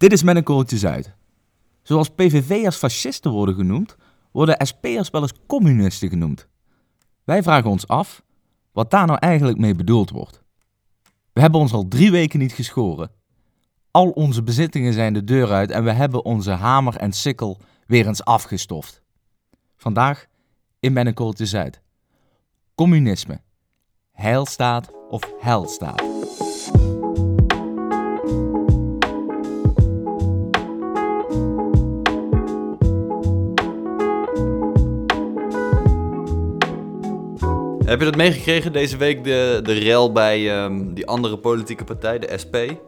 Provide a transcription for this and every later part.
Dit is met een Zuid. Zoals PVV'ers fascisten worden genoemd, worden SP'ers wel eens communisten genoemd. Wij vragen ons af wat daar nou eigenlijk mee bedoeld wordt. We hebben ons al drie weken niet geschoren. Al onze bezittingen zijn de deur uit en we hebben onze hamer en sikkel weer eens afgestoft. Vandaag in Met een Zuid. Communisme. Heilstaat of helstaat. Heb je dat meegekregen deze week, de, de rel bij ehm, die andere politieke partij, de SP? Die,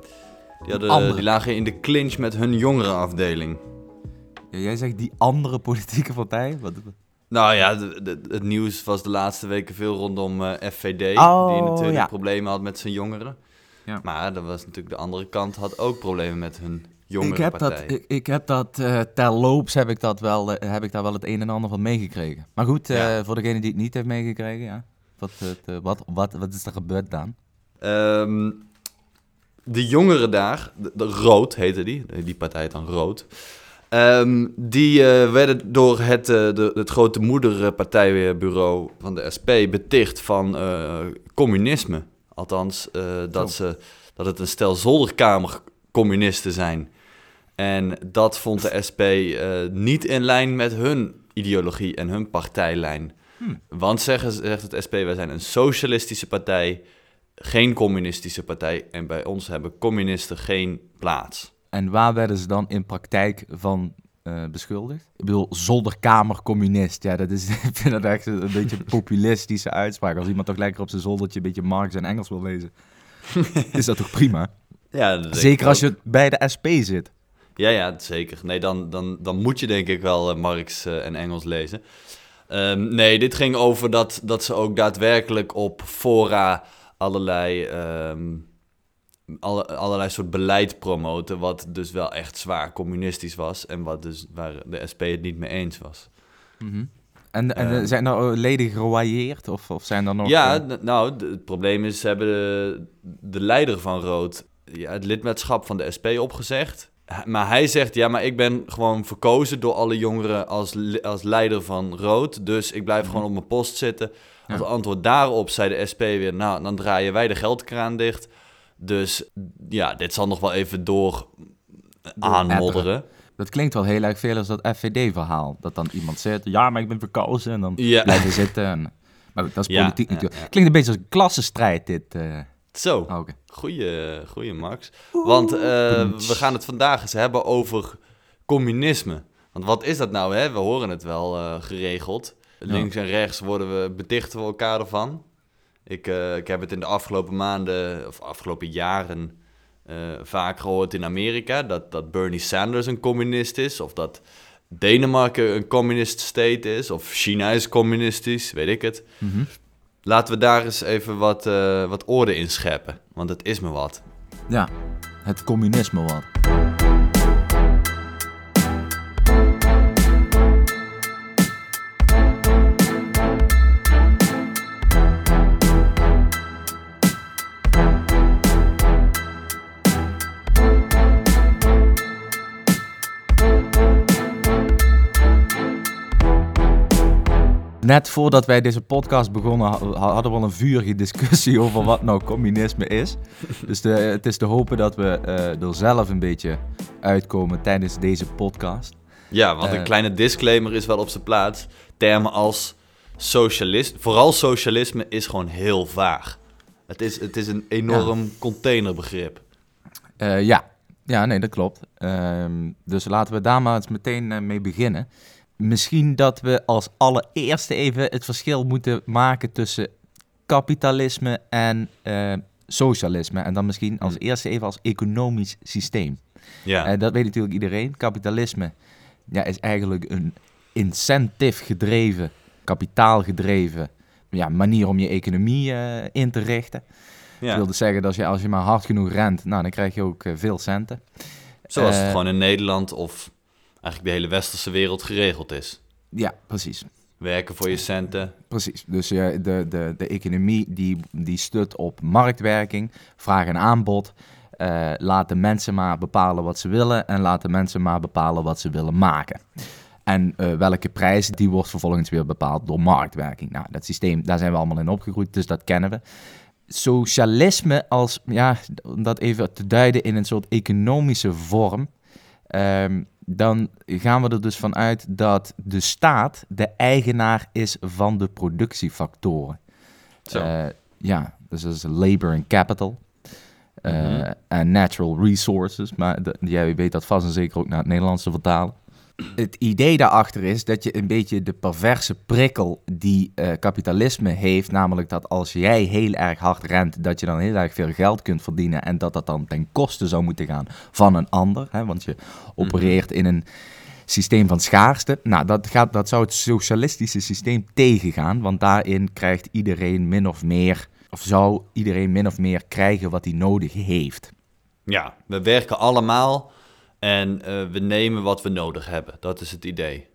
hadden, Andere. die lagen in de clinch met hun jongerenafdeling. Ja, jij zegt die andere politieke partij? Wat, Nou ja, de- de- het nieuws was de laatste weken veel rondom eh, FVD, Oh, die natuurlijk ja. problemen had met zijn jongeren. Ja. Maar dat was natuurlijk de andere kant, had ook problemen met hun ik heb dat, ik, ik heb dat eh terloops heb ik, dat wel, eh, heb ik daar wel het een en ander van meegekregen. Maar goed, eh, Ja. voor degene die het niet heeft meegekregen, ja. Wat, eh, wat, wat, wat is er gebeurd dan? Ehm, de jongeren daar, de, de Rood heette die, die partij dan Rood. ehm, die werden door het, eh, de, het grote moederpartijbureau van de SP beticht van communisme. Althans, dat, ze, dat het een stel zolderkamercommunisten zijn. En dat vond de SP eh, niet in lijn met hun ideologie en hun partijlijn. Hmm. Want zeggen, zegt het SP, wij zijn een socialistische partij, geen communistische partij. En bij ons hebben communisten geen plaats. En waar werden ze dan in praktijk van eh, beschuldigd? Ik bedoel, zolderkamercommunist. Ja, dat is, ik vind dat echt een, beetje een populistische uitspraak. Als iemand toch lekker op zijn zoldertje een beetje Marx en Engels wil lezen, is dat toch prima? Ja, dat Zeker als je bij de SP zit. Ja, ja, zeker. Nee, dan, dan, dan moet je denk ik wel eh, Marx eh, en Engels lezen. Ehm, nee, dit ging over dat, dat ze ook daadwerkelijk op fora allerlei, ehm, alle, allerlei soort beleid promoten... wat dus wel echt zwaar communistisch was... en wat dus, waar de SP het niet mee eens was. Mhm. En, en eh, Eh. zijn er leden geroyeerd of, of zijn er nog... Ja, nou, het probleem is, ze hebben de, de leider van Rood ja, het lidmaatschap van de SP opgezegd. Maar hij zegt, ja, maar ik ben gewoon verkozen door alle jongeren als, als leider van Rood. Dus ik blijf gewoon op mijn post zitten. Als Ja. antwoord daarop zei de SP weer, nou, dan draaien wij de geldkraan dicht. Dus ja, dit zal nog wel even door aanmodderen. Dat klinkt wel heel erg veel als dat FVD-verhaal. Dat dan iemand zegt, ja, maar ik ben verkozen. En dan Ja. blijven zitten. En... Maar goed, dat is politiek ja, natuurlijk. Klinkt een beetje als een klassenstrijd, dit. eh Zo. Auke. Goeie, goeie Max. Want eh, we gaan het vandaag eens hebben over communisme. Want wat is dat nou? Hè? We horen het wel eh, geregeld. Links en rechts worden we, betichten we elkaar ervan. Ik, eh, ik heb het in de afgelopen maanden, of afgelopen jaren, eh, vaak gehoord in Amerika. Dat, dat Bernie Sanders een communist is. Of dat Denemarken een communist state is. Of China is communistisch, weet ik het. Mhm. Laten we daar eens even wat, eh, wat orde in scheppen. Want het is me wat. Ja, het communisme wat. Net voordat wij deze podcast begonnen, ha- hadden we al een vurige discussie over wat nou communisme is. Dus de, het is te hopen dat we eh, er zelf een beetje uitkomen tijdens deze podcast. Ja, want Eh. een kleine disclaimer is wel op zijn plaats. Termen als socialist, vooral socialisme, is gewoon heel vaag. Het is, het is een enorm containerbegrip. Eh, ja. ja, nee, dat klopt. Ehm, dus laten we daar maar eens meteen eh, mee beginnen. Misschien dat we als allereerste even het verschil moeten maken tussen kapitalisme en eh, socialisme. En dan misschien als Hmm. eerste even als economisch systeem. Ja, En dat weet natuurlijk iedereen. Kapitalisme ja, is eigenlijk een incentive gedreven, kapitaal gedreven ja, manier om je economie eh, in te richten. Dat ja. wil dus zeggen dat als je, als je maar hard genoeg rent, nou, dan krijg je ook eh, veel centen. zoals het eh, gewoon in Nederland of eigenlijk de hele westerse wereld geregeld is. Ja, precies. Werken voor je centen. Precies. Dus eh, de, de, de economie die, die stut op marktwerking, vraag en aanbod. eh, laat de mensen maar bepalen wat ze willen en laat de mensen maar bepalen wat ze willen maken. En eh, welke prijs, die wordt vervolgens weer bepaald door marktwerking. Nou, dat systeem, daar zijn we allemaal in opgegroeid, dus dat kennen we. Socialisme als, ja, om dat even te duiden in een soort economische vorm, ehm, dan gaan we er dus vanuit dat de staat de eigenaar is van de productiefactoren. Zo. Eh, ja, dus dat is labor and capital. eh, Mhm. En natural resources. Maar jij weet dat vast en zeker ook naar het Nederlands te vertalen. Het idee daarachter is dat je een beetje de perverse prikkel die eh, kapitalisme heeft, namelijk dat als jij heel erg hard rent, dat je dan heel erg veel geld kunt verdienen en dat dat dan ten koste zou moeten gaan van een ander. Hè, want je opereert in een systeem van schaarste. Nou, dat, gaat, dat zou het socialistische systeem tegengaan, want daarin krijgt iedereen min of meer, of zou iedereen min of meer krijgen wat hij nodig heeft. Ja, we werken allemaal en eh, we nemen wat we nodig hebben. Dat is het idee.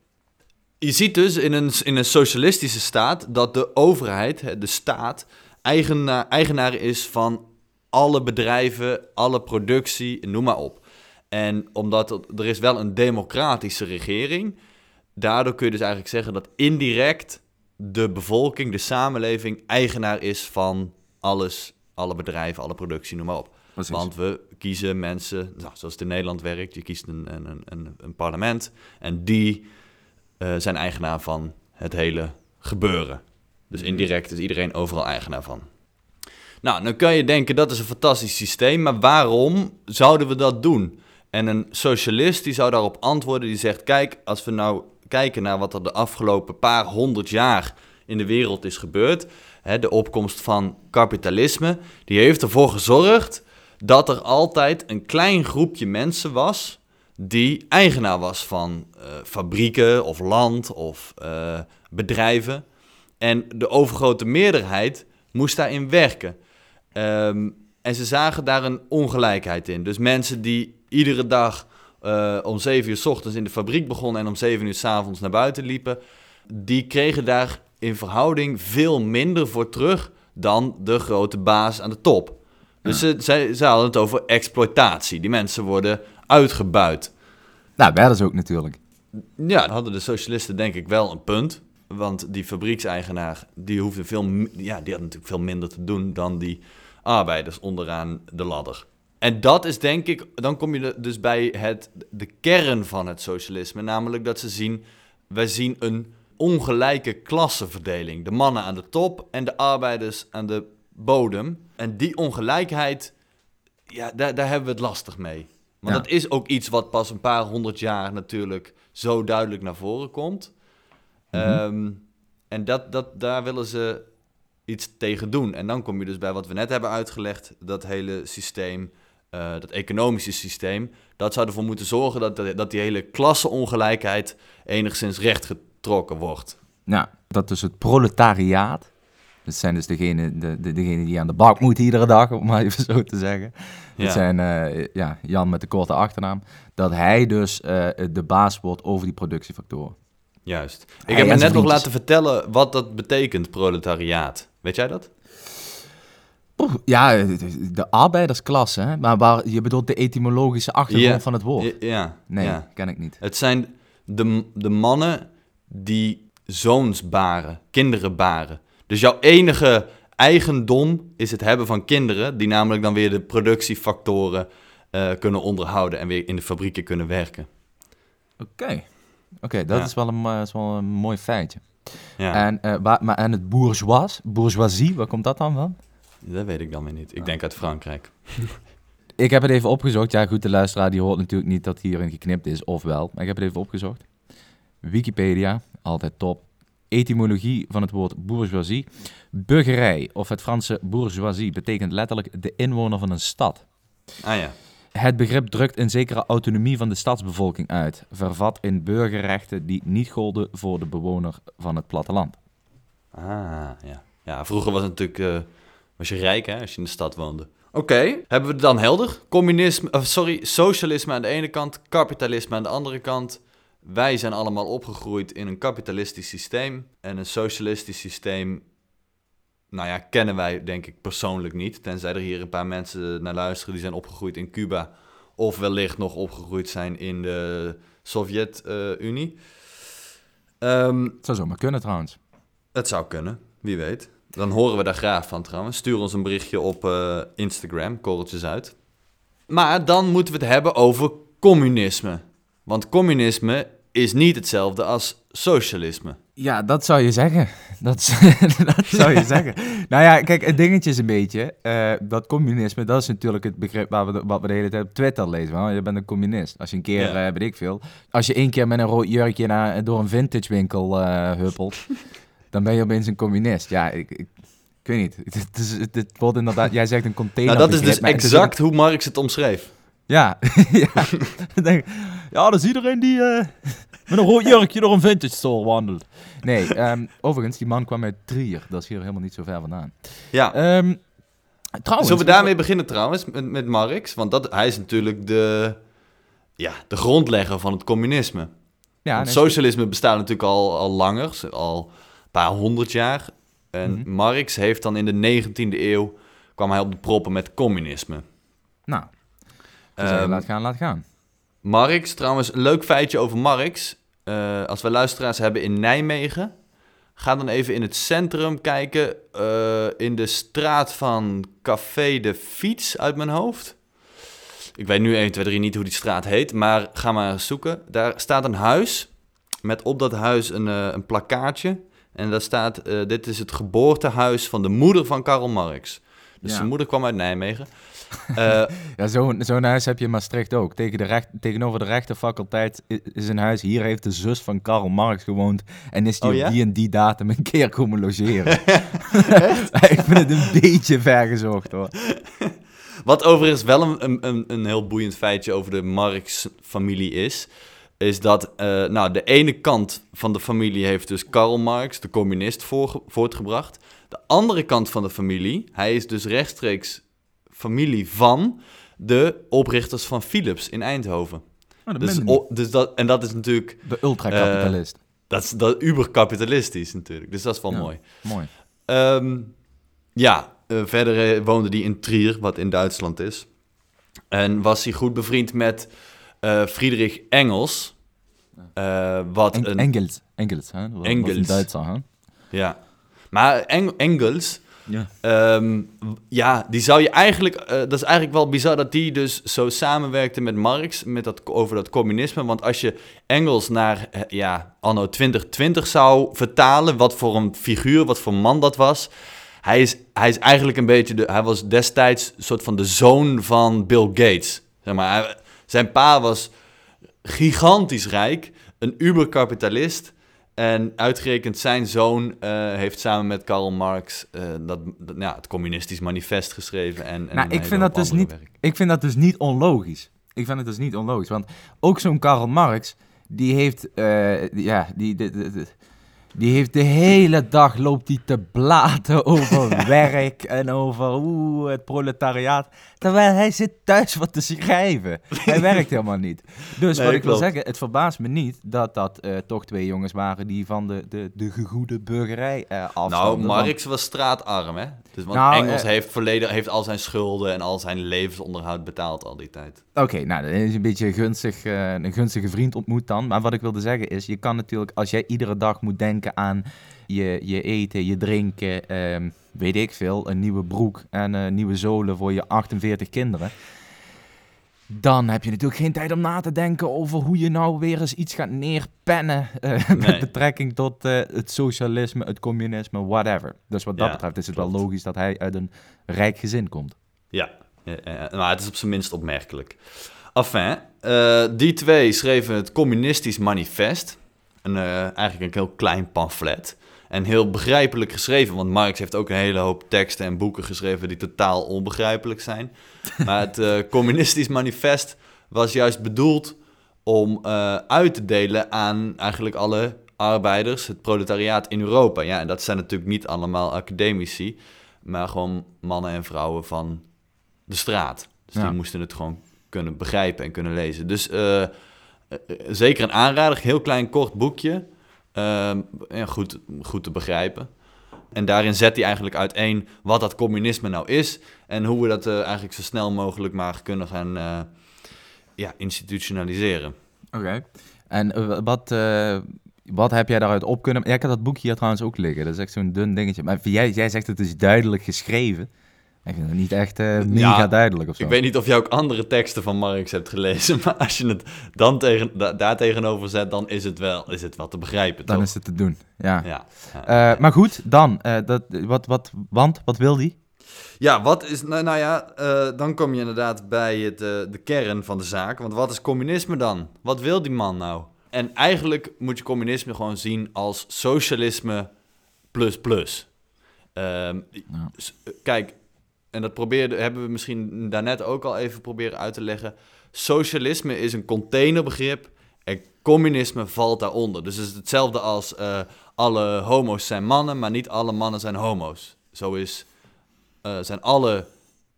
Je ziet dus in een, in een socialistische staat dat de overheid, de staat, eigenaar, eigenaar is van alle bedrijven, alle productie, noem maar op. En omdat er is wel een democratische regering, daardoor kun je dus eigenlijk zeggen dat indirect de bevolking, de samenleving, eigenaar is van alles, alle bedrijven, alle productie, noem maar op. Precies. Want we kiezen mensen, nou, zoals het in Nederland werkt, je kiest een, een, een, een parlement en die eh, zijn eigenaar van het hele gebeuren. Dus indirect is iedereen overal eigenaar van. Nou, dan kan je denken dat is een fantastisch systeem, maar waarom zouden we dat doen? En een socialist die zou daarop antwoorden, die zegt, kijk, als we nou kijken naar wat er de afgelopen paar honderd jaar in de wereld is gebeurd, hè, de opkomst van kapitalisme, die heeft ervoor gezorgd dat er altijd een klein groepje mensen was die eigenaar was van eh, fabrieken of land of eh, bedrijven. En de overgrote meerderheid moest daarin werken. Ehm, en ze zagen daar een ongelijkheid in. Dus mensen die iedere dag eh, om 7 uur s ochtends in de fabriek begonnen en om 7 uur s avonds naar buiten liepen, die kregen daar in verhouding veel minder voor terug dan de grote baas aan de top. Dus ze, zij, hadden het over exploitatie. Die mensen worden uitgebuit. Nou, werden ze ook natuurlijk. Ja, hadden de socialisten denk ik wel een punt. Want die fabriekseigenaar, die hoefde veel, ja, die had natuurlijk veel minder te doen dan die arbeiders onderaan de ladder. En dat is denk ik, dan kom je dus bij het, de kern van het socialisme. Namelijk dat ze zien, wij zien een ongelijke klassenverdeling. De mannen aan de top en de arbeiders aan de bodem. En die ongelijkheid, ja, daar, daar hebben we het lastig mee. Want Ja. dat is ook iets wat pas een paar honderd jaar natuurlijk zo duidelijk naar voren komt. Ehm, en dat, dat, daar willen ze iets tegen doen. En dan kom je dus bij wat we net hebben uitgelegd, dat hele systeem, eh, dat economische systeem. Dat zou ervoor moeten zorgen dat, dat die hele klasseongelijkheid enigszins rechtgetrokken wordt. Nou, dat dus het proletariaat, dat zijn dus degenen de, de, degene die aan de bak moeten iedere dag, om maar even zo te zeggen. Ja. Dat zijn eh, ja, Jan met de korte achternaam. Dat hij dus eh, de baas wordt over die productiefactoren. Juist. Ik Hij heb me net nog laten vertellen wat dat betekent, proletariaat. Weet jij dat? Ja, de, de arbeidersklasse, hè? maar waar, je bedoelt de etymologische achtergrond Ja. van het woord. Ja, Ja. Nee, ja. ken ik niet. Het zijn de, de mannen die zoons baren, kinderen baren. Dus jouw enige eigendom is het hebben van kinderen, die namelijk dan weer de productiefactoren eh, kunnen onderhouden en weer in de fabrieken kunnen werken. Oké, oké, dat Ja. is, wel een, eh, is wel een mooi feitje. Ja, En, eh, waar, maar, en het bourgeois, bourgeoisie, waar komt dat dan van? dat weet ik dan weer niet. Ik denk uit Frankrijk. Ik heb het even opgezocht. Ja, goed, de luisteraar die hoort natuurlijk niet dat hierin geknipt is, of wel. Maar ik heb het even opgezocht. Wikipedia, altijd top. Etymologie van het woord bourgeoisie. Burgerij, of het Franse bourgeoisie, betekent letterlijk de inwoner van een stad. Ah ja, Het begrip drukt een zekere autonomie van de stadsbevolking uit, vervat in burgerrechten die niet golden voor de bewoner van het platteland. ah ja. Ja, vroeger was het natuurlijk, eh, was je rijk hè, als je in de stad woonde. Oké, hebben we het dan helder? Communisme, of sorry, socialisme aan de ene kant, kapitalisme aan de andere kant. Wij zijn allemaal opgegroeid in een kapitalistisch systeem. En een socialistisch systeem nou ja, kennen wij denk ik persoonlijk niet. Tenzij er hier een paar mensen naar luisteren die zijn opgegroeid in Cuba. Of wellicht nog opgegroeid zijn in de Sovjet-Unie. Ehm, Het zou zomaar kunnen trouwens. het zou kunnen, wie weet. Dan horen we daar graag van trouwens. Stuur ons een berichtje op eh, Instagram, korreltjes uit. Maar dan moeten we het hebben over communisme. Want communisme is niet hetzelfde als socialisme. Ja, dat zou je zeggen. Dat, zou je zeggen. Nou ja, kijk, het dingetje is een beetje... eh, dat communisme, dat is natuurlijk het begrip waar we de, wat we de hele tijd op Twitter lezen. Van, je bent een communist. Als je een keer, Ja. eh, weet ik veel... Als je één keer met een rood jurkje naar, door een vintage winkel eh, huppelt... dan ben je opeens een communist. Ja, ik, ik, ik weet niet. Het, het, het wordt inderdaad... Jij zegt een container. Nou, dat is dus exact hoe Marx het omschreef. Ja, ja. Denk ja, dat is iedereen die eh, met een rood jurkje door een vintage store wandelt. Nee, ehm, overigens, die man kwam uit Trier. Dat is hier helemaal niet zo ver vandaan. Ja. Ehm, trouwens... Zullen we daarmee beginnen trouwens, met, met Marx? Want dat, hij is natuurlijk de, ja, de grondlegger van het communisme. Ja, nee, socialisme bestaat natuurlijk al, al langer, al een paar honderd jaar. En Mhm. Marx heeft dan in de 19e eeuw, kwam hij op de proppen met communisme. Nou, dus, Ehm, laat gaan, laat gaan. Marx, trouwens, een leuk feitje over Marx. Eh, als we luisteraars hebben in Nijmegen, ga dan even in het centrum kijken. eh, in de straat van Café de Fiets uit mijn hoofd. Ik weet nu 1, 2, 3 niet hoe die straat heet, maar ga maar eens zoeken. Daar staat een huis met op dat huis een, eh, een plakkaatje. En daar staat, dit is het geboortehuis van de moeder van Karl Marx. Dus Ja. zijn moeder kwam uit Nijmegen. Eh, Ja, zo'n zo'n huis heb je in Maastricht ook. Tegen de recht, tegenover de rechtenfaculteit i- is een huis. Hier heeft de zus van Karl Marx gewoond. En is die Oh, ja? op die en die datum een keer komen logeren. Ik vind het een beetje vergezocht hoor. Wat overigens wel een, een, een, heel boeiend feitje over de Marx-familie is, is dat eh, nou, de ene kant van de familie heeft dus Karl Marx, de communist, voorge- voortgebracht. De andere kant van de familie, hij is dus rechtstreeks familie van de oprichters van Philips in Eindhoven. Oh, dat Dus, o- dus dat, en dat is natuurlijk, De ultrakapitalist. dat is dat uberkapitalistisch natuurlijk, dus dat is wel Ja. mooi. Mooi. Ehm, ja, eh, verder eh, woonde hij in Trier, wat in Duitsland is. En was hij goed bevriend met Friedrich Engels. wat En, een... Engels. Engels, hè? Engels. een Duitser, hè? Ja. Maar Eng- Engels, Ja. ehm, ja, die zou je eigenlijk... eh, dat is eigenlijk wel bizar dat die dus zo samenwerkte met Marx met dat, over dat communisme. Want als je Engels naar eh, ja, anno 2020 zou vertalen... wat voor een figuur, wat voor man dat was... Hij is, hij is eigenlijk een beetje... De, hij was destijds een soort van de zoon van Bill Gates. Zeg maar, zijn pa was gigantisch rijk, een uberkapitalist... En uitgerekend zijn zoon eh, heeft samen met Karl Marx eh, dat, dat, ja, het communistisch manifest geschreven. En, en Nou, ik vind dat dus niet- werk. Ik vind dat dus niet onlogisch. Ik vind het dus niet onlogisch. Want ook zo'n Karl Marx, die heeft, eh, ja, die, die, die- die heeft de hele dag loopt die te blaten over werk en over oeh, het proletariaat. Terwijl hij zit thuis wat te schrijven. Hij werkt helemaal niet. Dus Nee, wat ik wil zeggen, het verbaast me niet dat dat eh, toch twee jongens waren die van de, de, de gegoede burgerij eh Nou, afstamden. Marx was straatarm, hè? Dus, want Nou, Engels eh, heeft, volledig, heeft al zijn schulden en al zijn levensonderhoud betaald al die tijd. Oké, nou, dat is een beetje gunstig, een gunstige vriend ontmoet dan. Maar wat ik wilde zeggen is, je kan natuurlijk, als jij iedere dag moet denken aan je, je eten, je drinken, ehm, weet ik veel, een nieuwe broek en eh, nieuwe zolen voor je 48 kinderen. Dan heb je natuurlijk geen tijd om na te denken over hoe je nou weer eens iets gaat neerpennen eh, met betrekking tot eh, het socialisme, het communisme, whatever. Dus wat dat Ja, betreft is het klopt. wel logisch dat hij uit een rijk gezin komt. Ja, ja, maar het is op zijn minst opmerkelijk. Enfin, die twee schreven het Communistisch Manifest. Een, eh, eigenlijk een heel klein pamflet. En heel begrijpelijk geschreven, want Marx heeft ook een hele hoop teksten en boeken geschreven die totaal onbegrijpelijk zijn. Maar het eh, Communistisch Manifest was juist bedoeld om eh, uit te delen aan eigenlijk alle arbeiders, het proletariaat in Europa. Ja, en dat zijn natuurlijk niet allemaal academici, maar gewoon mannen en vrouwen van de straat. Dus Ja. die moesten het gewoon kunnen begrijpen en kunnen lezen. Dus zeker een aanrader, heel klein kort boekje. Ehm, en goed, goed te begrijpen. En daarin zet hij eigenlijk uiteen wat dat communisme nou is en hoe we dat eh, eigenlijk zo snel mogelijk maar kunnen gaan eh, ja, institutionaliseren. Oké. En eh, wat, eh, wat heb jij daaruit op kunnen... Ja, ik heb dat boekje hier trouwens ook liggen. Dat is echt zo'n dun dingetje. Maar jij, jij zegt het is duidelijk geschreven. Niet echt eh, mega duidelijk of zo. Ik weet niet of je ook andere teksten van Marx hebt gelezen, maar als je het dan tegen, da- daar tegenover zet, dan is het wel, is het wel te begrijpen, Dan toch? is het te doen, ja. Ja. Eh, maar goed, dan. eh, dat, wat, wat, want, wat wil die? Ja, wat is, nou, nou ja, dan kom je inderdaad bij het, de kern van de zaak. Want wat is communisme dan? Wat wil die man nou? En eigenlijk moet je communisme gewoon zien als socialisme plus plus. Ehm, Ja. eh, Kijk, en dat probeerde, hebben we misschien daarnet ook al even proberen uit te leggen. Socialisme is een containerbegrip en communisme valt daaronder. Dus het is hetzelfde als eh, alle homo's zijn mannen, maar niet alle mannen zijn homo's. Zo is eh, zijn alle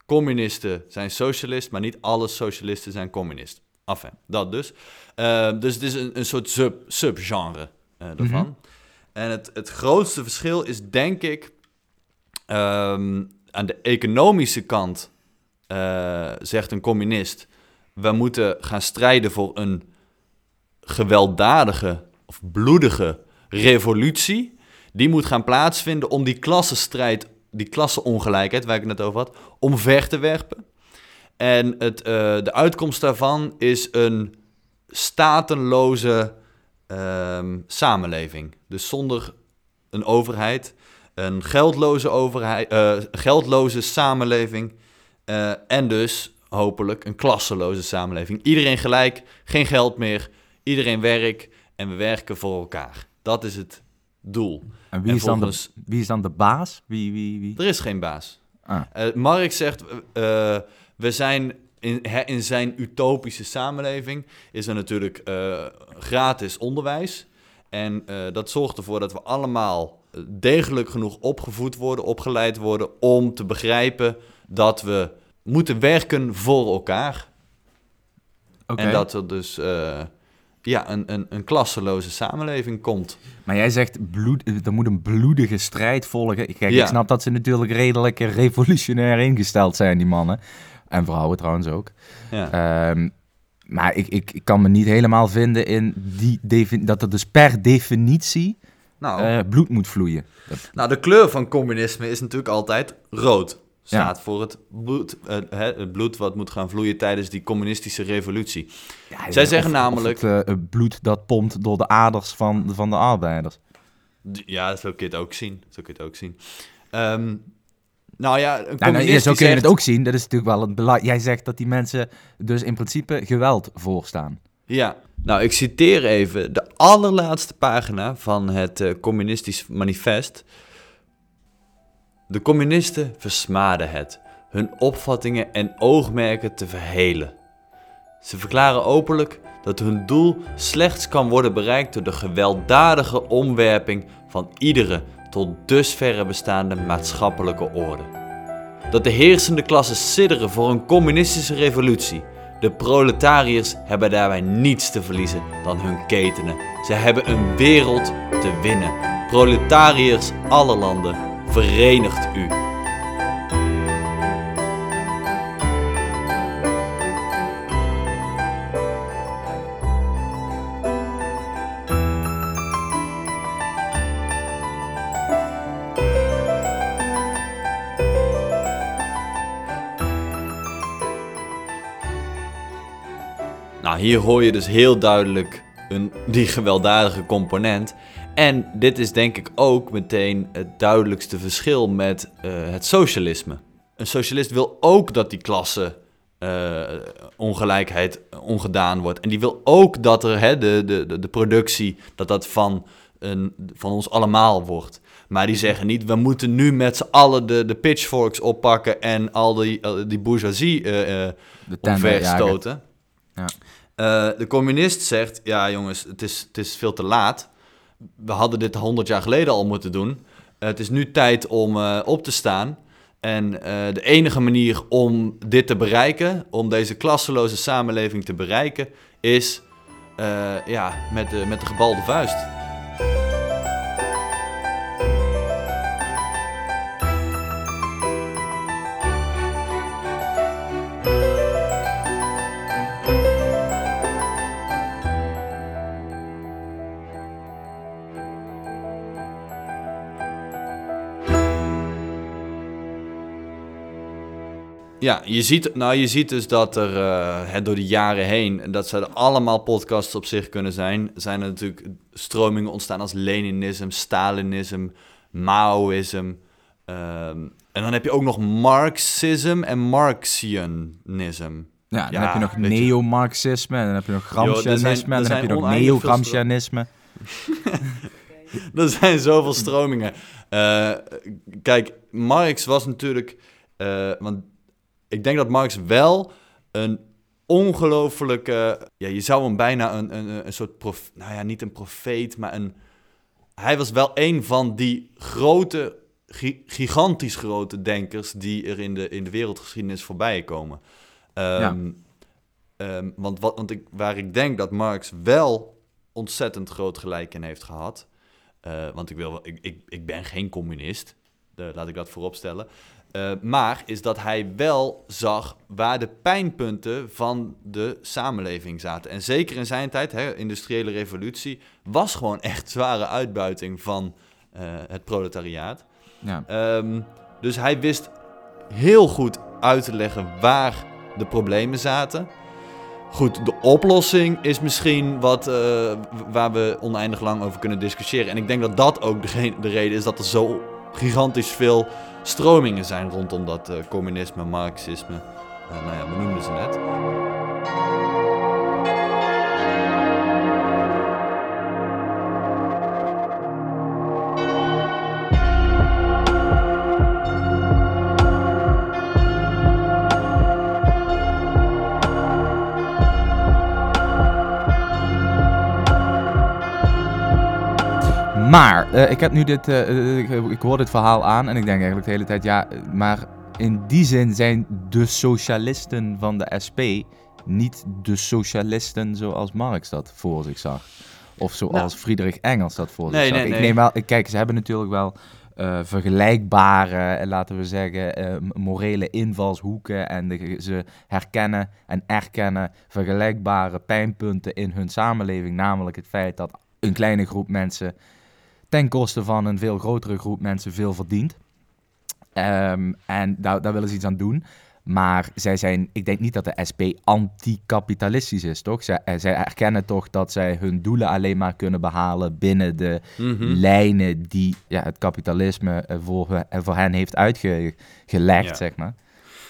communisten zijn socialist, maar niet alle socialisten zijn communist. Enfin, dat dus. Eh, dus het is een, een soort sub, subgenre daarvan. Mhm. En het, het grootste verschil is denk ik ehm, aan de economische kant eh, zegt een communist: we moeten gaan strijden voor een gewelddadige of bloedige revolutie. Die moet gaan plaatsvinden om die klassenstrijd, die klassenongelijkheid waar ik het net over had, omver te werpen. En het, eh, de uitkomst daarvan is een statenloze ehm, samenleving. Dus zonder een overheid, een geldloze, overheid, eh, geldloze samenleving eh, en dus hopelijk een klasseloze samenleving. Iedereen gelijk, geen geld meer, iedereen werk en we werken voor elkaar. Dat is het doel. En wie, En is, dan de, wie is dan de baas? Wie, wie, wie? Er is geen baas. Ah. Eh, Marx zegt, we zijn in, in zijn utopische samenleving is er natuurlijk gratis onderwijs. En dat zorgt ervoor dat we allemaal degelijk genoeg opgevoed worden, opgeleid worden om te begrijpen dat we moeten werken voor elkaar. En dat er dus eh, ja, een, een, een klasseloze samenleving komt. Maar jij zegt, bloed, eh, er moet een bloedige strijd volgen. Kijk, Ja. ik snap dat ze natuurlijk redelijk revolutionair ingesteld zijn, die mannen. En vrouwen trouwens ook. Ja. Ehm, maar ik, ik, ik kan me niet helemaal vinden in die dat er dus per definitie nou, eh, bloed moet vloeien. Dat- Nou, de kleur van communisme is natuurlijk altijd rood. Staat voor het bloed, eh, hè, het bloed wat moet gaan vloeien tijdens die communistische revolutie. Ja, Zij zeggen of namelijk- het, eh, het bloed dat pompt door de aders van, van de arbeiders. Ja, zo kun je het ook zien. Zo kun je het ook zien. Ehm, nou ja, een Nou, nou, ja, zo die kun je zegt- het ook zien. Dat is natuurlijk wel het belang. Jij zegt dat die mensen dus in principe geweld voorstaan. Ja, nou ik citeer even de allerlaatste pagina van het eh, communistisch manifest. De communisten versmaden het, hun opvattingen en oogmerken te verhelen. Ze verklaren openlijk dat hun doel slechts kan worden bereikt door de gewelddadige omwerping van iedere tot dusverre bestaande maatschappelijke orde. Dat de heersende klassen sidderen voor een communistische revolutie. De proletariërs hebben daarbij niets te verliezen dan hun ketenen. Ze hebben een wereld te winnen. Proletariërs aller landen, verenigt u. Nou, hier hoor je dus heel duidelijk een, die gewelddadige component. En dit is denk ik ook meteen het duidelijkste verschil met eh, het socialisme. Een socialist wil ook dat die klasse eh, ongelijkheid ongedaan wordt. En die wil ook dat er hè, de, de, de, productie, dat dat van, een, van ons allemaal wordt. Maar die zeggen niet, we moeten nu met z'n allen de, de pitchforks oppakken en al die, die bourgeoisie eh, eh, De tender, omver ja, Eh, de communist zegt, ja jongens, het is, het is veel te laat. We hadden dit 100 jaar geleden al moeten doen. Het is nu tijd om eh, op te staan. En eh, de enige manier om dit te bereiken, om deze klasseloze samenleving te bereiken, is ja, met, de, met de gebalde vuist. Ja, je ziet, nou, je ziet dus dat er uh, door de jaren heen, en dat ze er allemaal podcasts op zich kunnen zijn, zijn er natuurlijk stromingen ontstaan als Leninisme, Stalinisme, Maoïsme. Ehm, en dan heb je ook nog Marxisme en Marxianisme. Ja, dan heb je nog neo-Marxisme, en dan heb je nog Gramscianisme, en dan heb je nog neo-Gramscianisme. er zijn zoveel stromingen. Uh, kijk, Marx was natuurlijk... Uh, want ik denk dat Marx wel een ongelofelijke... Ja, je zou hem bijna een, een, een soort... Prof, nou ja, niet een profeet, maar een... Hij was wel een van die grote, gigantisch grote denkers... die er in de, in de wereldgeschiedenis voorbij komen. Um, um, want wat, want ik, waar ik denk dat Marx wel ontzettend groot gelijk in heeft gehad... Uh, want ik, wil, ik, ik, ik ben geen communist, laat ik dat vooropstellen. Uh, maar is dat hij wel zag waar de pijnpunten van de samenleving zaten. En zeker in zijn tijd, hè, industriële revolutie, was gewoon echt zware uitbuiting van uh, het proletariaat. Ja. Um, dus hij wist heel goed uit te leggen waar de problemen zaten. Goed, de oplossing is misschien wat uh, waar we oneindig lang over kunnen discussiëren. En ik denk dat dat ook de, de reden is dat er zo gigantisch veel stromingen zijn rondom dat uh, communisme, marxisme. Uh, nou ja, we noemden ze net. Uh, ik heb nu dit, uh, ik, ik, hoor dit verhaal aan en ik denk eigenlijk de hele tijd, ja, maar in die zin zijn de socialisten van de SP niet de socialisten zoals Marx dat voor zich zag. Of zoals nou. Friedrich Engels dat voor zich zag. Nee, ik neem wel, kijk, ze hebben natuurlijk wel uh, vergelijkbare, laten we zeggen, morele invalshoeken. En de, ze herkennen en erkennen vergelijkbare pijnpunten in hun samenleving. Namelijk het feit dat een kleine groep mensen ten koste van een veel grotere groep mensen veel verdient. Um, en daar, daar willen ze iets aan doen. Maar zij zijn, ik denk niet dat de SP anticapitalistisch is, toch? Zij, eh, zij erkennen toch dat zij hun doelen alleen maar kunnen behalen binnen de mm -hmm. lijnen die ja, het kapitalisme voor, voor hen heeft uitgelegd, ja. zeg maar.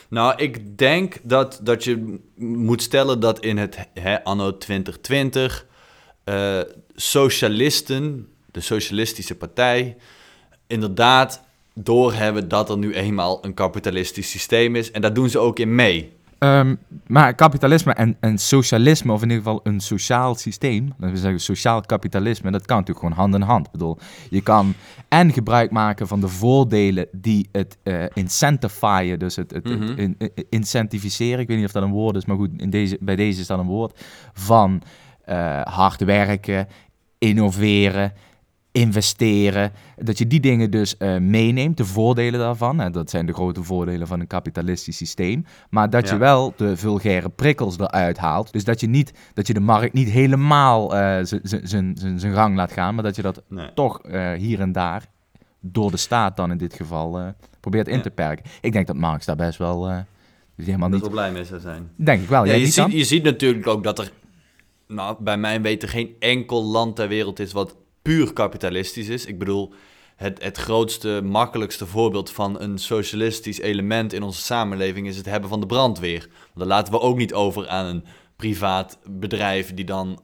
Nou, ik denk dat, dat je moet stellen dat in het hè, anno 2020 uh, socialisten de Socialistische Partij, inderdaad doorhebben dat er nu eenmaal een kapitalistisch systeem is. En daar doen ze ook in mee. Um, maar kapitalisme en, en socialisme, of in ieder geval een sociaal systeem, laten we zeggen sociaal kapitalisme, dat kan natuurlijk gewoon hand in hand. Ik bedoel, je kan en gebruik maken van de voordelen die het uh, incentifieren, dus het, het, mm -hmm. het in, incentiviseren, ik weet niet of dat een woord is, maar goed, in deze, bij deze is dat een woord, van uh, hard werken, innoveren, investeren. Dat je die dingen dus uh, meeneemt, de voordelen daarvan. En dat zijn de grote voordelen van een kapitalistisch systeem. Maar dat ja. je wel de vulgaire prikkels eruit haalt. Dus dat je, niet, dat je de markt niet helemaal uh, zijn gang laat gaan. Maar dat je dat nee. toch uh, hier en daar, door de staat dan in dit geval, probeert in ja. te perken. Ik denk dat Marx daar best wel... helemaal niet... wel blij mee zou zijn. Denk ik wel. Ja, je, ziet, je ziet natuurlijk ook dat er nou, bij mijn weten geen enkel land ter wereld is wat puur kapitalistisch is. Ik bedoel, het, het grootste, makkelijkste voorbeeld van een socialistisch element in onze samenleving is het hebben van de brandweer. Dan laten we ook niet over aan een privaat bedrijf die, dan,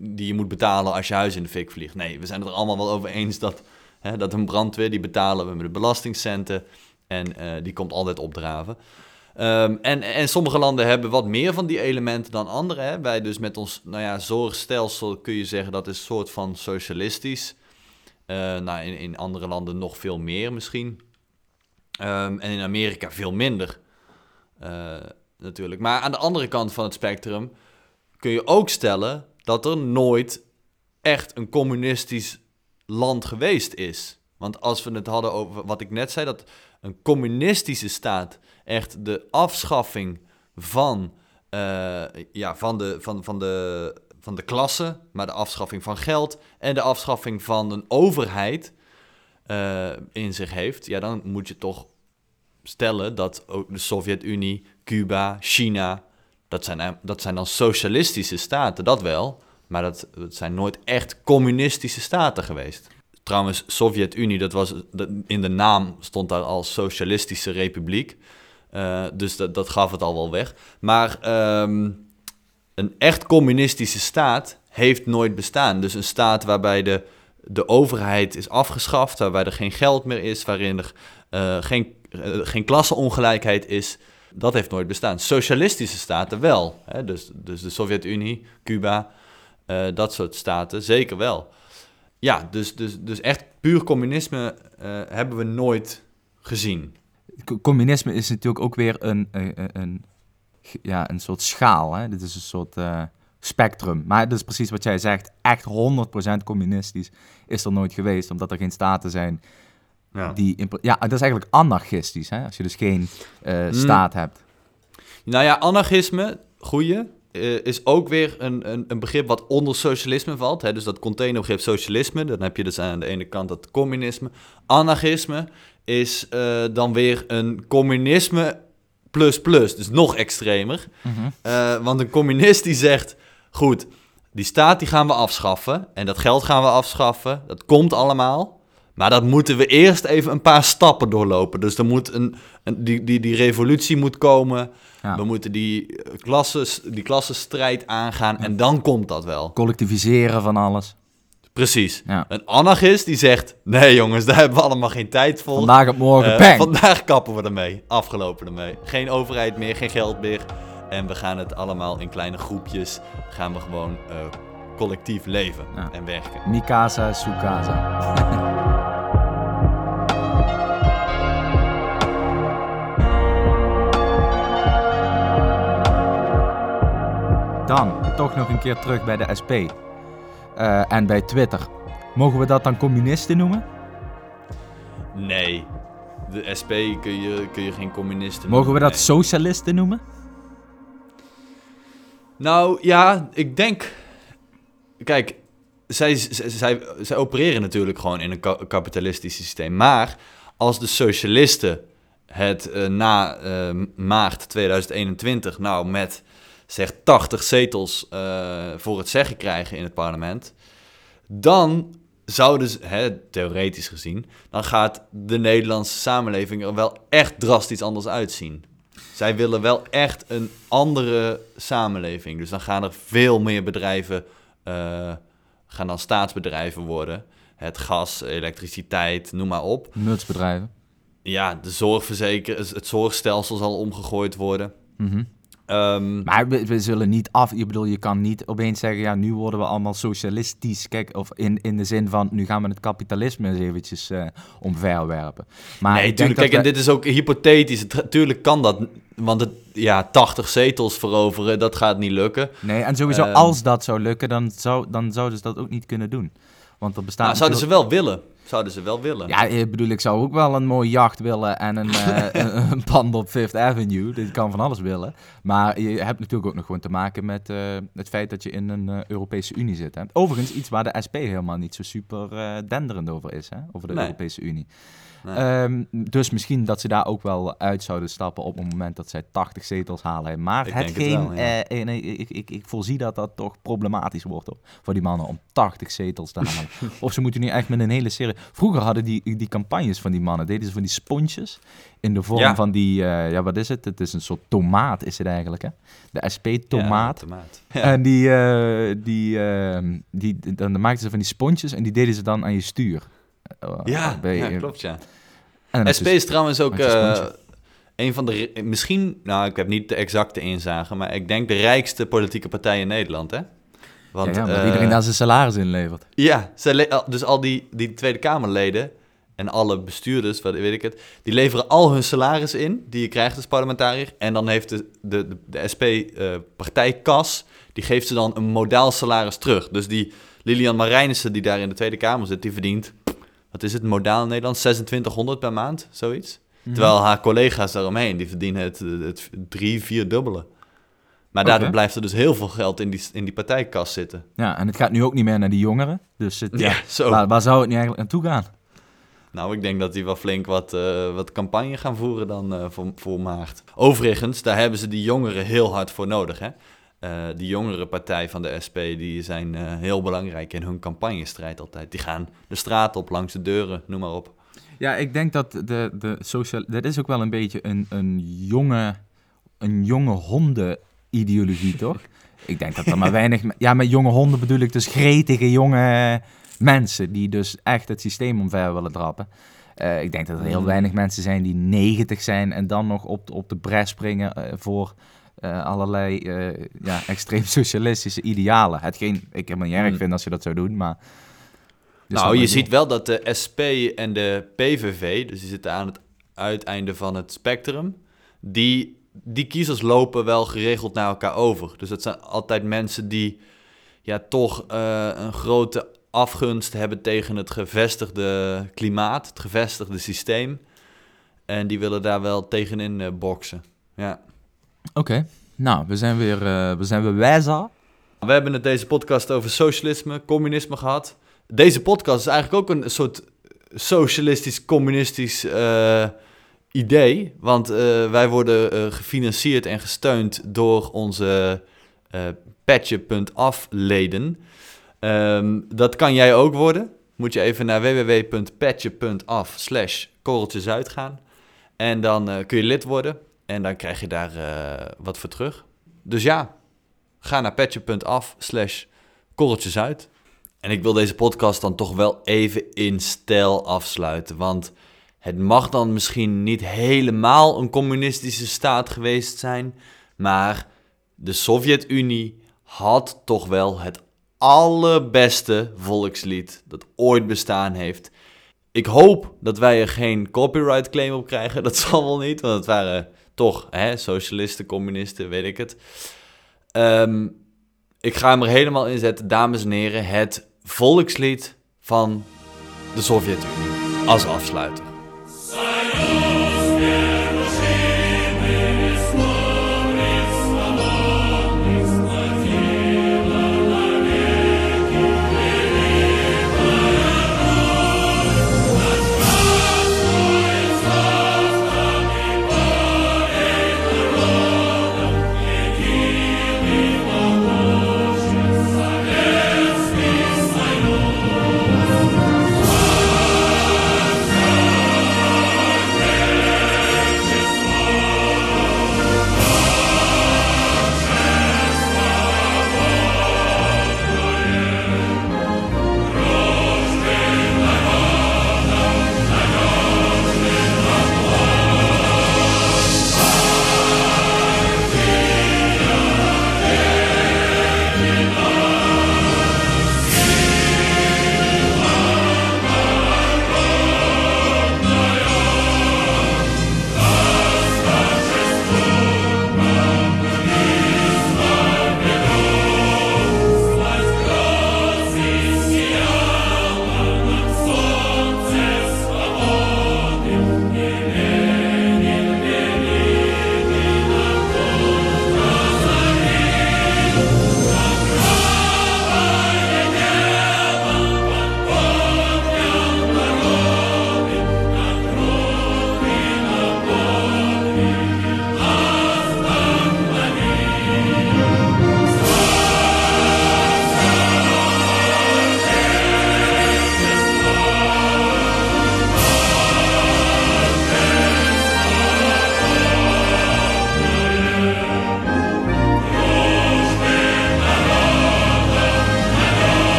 die je moet betalen als je huis in de fik vliegt. Nee, we zijn het er allemaal wel over eens dat, hè, dat een brandweer, die betalen we met de belastingcenten en uh, die komt altijd opdraven. Um, en, en sommige landen hebben wat meer van die elementen dan andere. Hè? Wij dus met ons nou ja, zorgstelsel kun je zeggen dat is een soort van socialistisch. Uh, nou, in, in andere landen nog veel meer misschien. Um, en in Amerika veel minder. Uh, natuurlijk. Maar aan de andere kant van het spectrum kun je ook stellen dat er nooit echt een communistisch land geweest is. Want als we het hadden over wat ik net zei, dat een communistische staat echt de afschaffing van, uh, ja, van, de, van, van, de, van de klasse, maar de afschaffing van geld en de afschaffing van een overheid uh, in zich heeft, ja, dan moet je toch stellen dat ook de Sovjet-Unie, Cuba, China, dat zijn, eh, dat zijn dan socialistische staten, dat wel. Maar dat, dat zijn nooit echt communistische staten geweest. Trouwens, Sovjet-Unie, dat was in de naam stond daar als Socialistische Republiek. Eh, dus dat, dat gaf het al wel weg. Maar ehm, een echt communistische staat heeft nooit bestaan. Dus een staat waarbij de, de overheid is afgeschaft, waarbij er geen geld meer is, waarin er eh, geen, eh, geen klassenongelijkheid is, dat heeft nooit bestaan. Socialistische staten wel. Hè? Dus, dus de Sovjet-Unie, Cuba, dat soort staten, zeker wel. Ja, dus, dus, dus echt puur communisme hebben we nooit gezien. Co- Communisme is natuurlijk ook weer een, een, ja, een soort schaal. Hè? Dit is een soort eh, spectrum. Maar dat is precies wat jij zegt. Echt 100% communistisch is er nooit geweest. Omdat er geen staten zijn Ja. die... Ja, dat is eigenlijk anarchistisch. Hè? Als je dus geen eh, Mm. staat hebt. Nou ja, anarchisme, goeie, eh, is ook weer een, een, een begrip wat onder socialisme valt. Hè? Dus dat containerbegrip socialisme, dan heb je dus aan de ene kant dat communisme. Anarchisme is eh, dan weer een communisme plus plus, dus nog extremer. Mhm. Eh, want een communist die zegt, goed, die staat die gaan we afschaffen en dat geld gaan we afschaffen, dat komt allemaal. Maar dat moeten we eerst even een paar stappen doorlopen. Dus er moet een, een, die, die, die revolutie moet komen. Ja. We moeten die, eh, klasses, die klassenstrijd aangaan en dan komt dat wel. Collectiviseren van alles. Precies. Ja. Een anarchist die zegt, nee jongens, daar hebben we allemaal geen tijd voor. Vandaag op morgen, bang! vandaag kappen we ermee. Afgelopen ermee. Geen overheid meer, geen geld meer. En we gaan het allemaal in kleine groepjes. Gaan we gewoon eh, collectief leven Ja. en werken. Mikasa, Sukasa. Toch nog een keer terug bij de SP Eh, en bij Twitter. Mogen we dat dan communisten noemen? Nee. De SP kun je, kun je geen communisten Mogen we noemen, dat socialisten noemen? Nou ja, ik denk. Kijk, zij, zij, zij, zij opereren natuurlijk gewoon in een ka- kapitalistisch systeem. Maar als de socialisten het eh, na eh, maart 2021 nou met zeg 80 zetels eh, voor het zeggen krijgen in het parlement, dan zouden ze, hè, theoretisch gezien, dan gaat de Nederlandse samenleving er wel echt drastisch anders uitzien. Zij willen wel echt een andere samenleving. Dus dan gaan er veel meer bedrijven, eh, gaan dan staatsbedrijven worden. Het gas, elektriciteit, noem maar op. Nutsbedrijven. Ja, de zorgverzeker, het zorgstelsel zal omgegooid worden. Mhm. Ehm, Maar we, we zullen niet af. Ik bedoel, je kan niet opeens zeggen, ja, nu worden we allemaal socialistisch. Kijk, of in, in de zin van, nu gaan we het kapitalisme eens eventjes eh omverwerpen. Maar nee, tuurlijk. dat Kijk, en dit is ook hypothetisch. Het- Tuurlijk kan dat, want het, ja, 80 zetels veroveren, dat gaat niet lukken. Nee, en sowieso, Ehm. als dat zou lukken, dan, zou, dan zouden ze dat ook niet kunnen doen. Want er bestaat Nou, zouden ze wel willen. Zouden ze wel willen. Ja, ik bedoel, ik zou ook wel een mooie jacht willen en een, eh, een, een pand op Fifth Avenue. Dit kan van alles willen. Maar je hebt natuurlijk ook nog gewoon te maken met eh, het feit dat je in een eh, Europese Unie zit. Hè. Overigens iets waar de SP helemaal niet zo super denderend over is, hè, over de Nee. Europese Unie. Nee. Ehm, dus misschien dat ze daar ook wel uit zouden stappen op het moment dat zij 80 zetels halen. Maar Ik denk het hetgeen, wel, ja. eh, eh, nee, ik, ik, ik voorzie dat dat toch problematisch wordt hoor, voor die mannen om 80 zetels te halen. of ze moeten nu echt met een hele serie... Vroeger hadden die, die campagnes van die mannen, deden ze van die sponsjes in de vorm Ja. van die, eh, ja wat is het? Het is een soort tomaat is het eigenlijk hè? De SP-tomaat. Ja, tomaat. Ja. En die, die, ehm, die, dan maakten ze van die sponsjes en die deden ze dan aan je stuur. Eh, Ja, bij- ja, klopt ja. En SP is- is trouwens ook eh, een van de... Misschien, nou ik heb niet de exacte inzage, maar ik denk de rijkste politieke partij in Nederland, hè? Want, ja, eh, iedereen daar zijn salaris in levert. Ja, dus al die, die Tweede Kamerleden en alle bestuurders, wat weet ik het, die leveren al hun salaris in, die je krijgt als parlementariër. En dan heeft de, de, de, de SP-partijkas, die geeft ze dan een modaal salaris terug. Dus die Lilian Marijnissen, die daar in de Tweede Kamer zit, die verdient, wat is het, modaal in Nederland, 2600 per maand, zoiets. Mhm. Terwijl haar collega's daaromheen, die verdienen het, het drie, vier dubbele. Maar daardoor blijft er dus heel veel geld in die, in die partijkas zitten. Ja, en het gaat nu ook niet meer naar die jongeren. Dus het, ja, Ja, zo. Waar, waar zou het nu eigenlijk naartoe gaan? Nou, ik denk dat die wel flink wat, eh, wat campagne gaan voeren dan eh, voor, voor maart. Overigens, daar hebben ze die jongeren heel hard voor nodig. Hè? Eh, die jongere partij van de SP die zijn eh, heel belangrijk in hun campagnestrijd altijd. Die gaan de straat op, langs de deuren, noem maar op. Ja, ik denk dat de, de social... Dat is ook wel een beetje een, een jonge, een jonge honden-ideologie, toch? Ik denk dat er maar weinig... Ja, met jonge honden bedoel ik dus gretige jonge mensen... die dus echt het systeem omver willen trappen. Eh, ik denk dat er heel Mm. weinig mensen zijn die 90 zijn... en dan nog op, de- op de bres springen voor... eh, allerlei eh, ja, extreem socialistische idealen. Hetgeen ik helemaal niet erg Mm. vind als je dat zou doen, maar... Dus nou, je ziet wel dat de SP en de PVV, dus die zitten aan het uiteinde van het spectrum, die, die kiezers lopen wel geregeld naar elkaar over. Dus dat zijn altijd mensen die ja, toch eh, een grote afgunst hebben tegen het gevestigde klimaat, het gevestigde systeem. En die willen daar wel tegenin boksen. Ja. Oké, nou, we zijn weer, eh, we zijn weer wijzer. We hebben het deze podcast over socialisme, communisme gehad. Deze podcast is eigenlijk ook een soort socialistisch-communistisch eh, idee. Want eh, wij worden gefinancierd en gesteund door onze patje.af leden. Ehm, dat kan jij ook worden. Moet je even naar www.patje.af slash korreltjes uitgaan. En dan kun je lid worden. En dan krijg je daar eh, wat voor terug. Dus ja, ga naar patje.af slash korreltjes uit. En ik wil deze podcast dan toch wel even in stijl afsluiten. Want het mag dan misschien niet helemaal een communistische staat geweest zijn. Maar de Sovjet-Unie had toch wel het allerbeste volkslied dat ooit bestaan heeft. Ik hoop dat wij er geen copyright claim op krijgen. Dat zal wel niet, want het waren toch hè, socialisten, communisten, weet ik het. Ehm, ik ga hem er helemaal in zetten, dames en heren. Het volkslied van de Sovjet-Unie als afsluiter.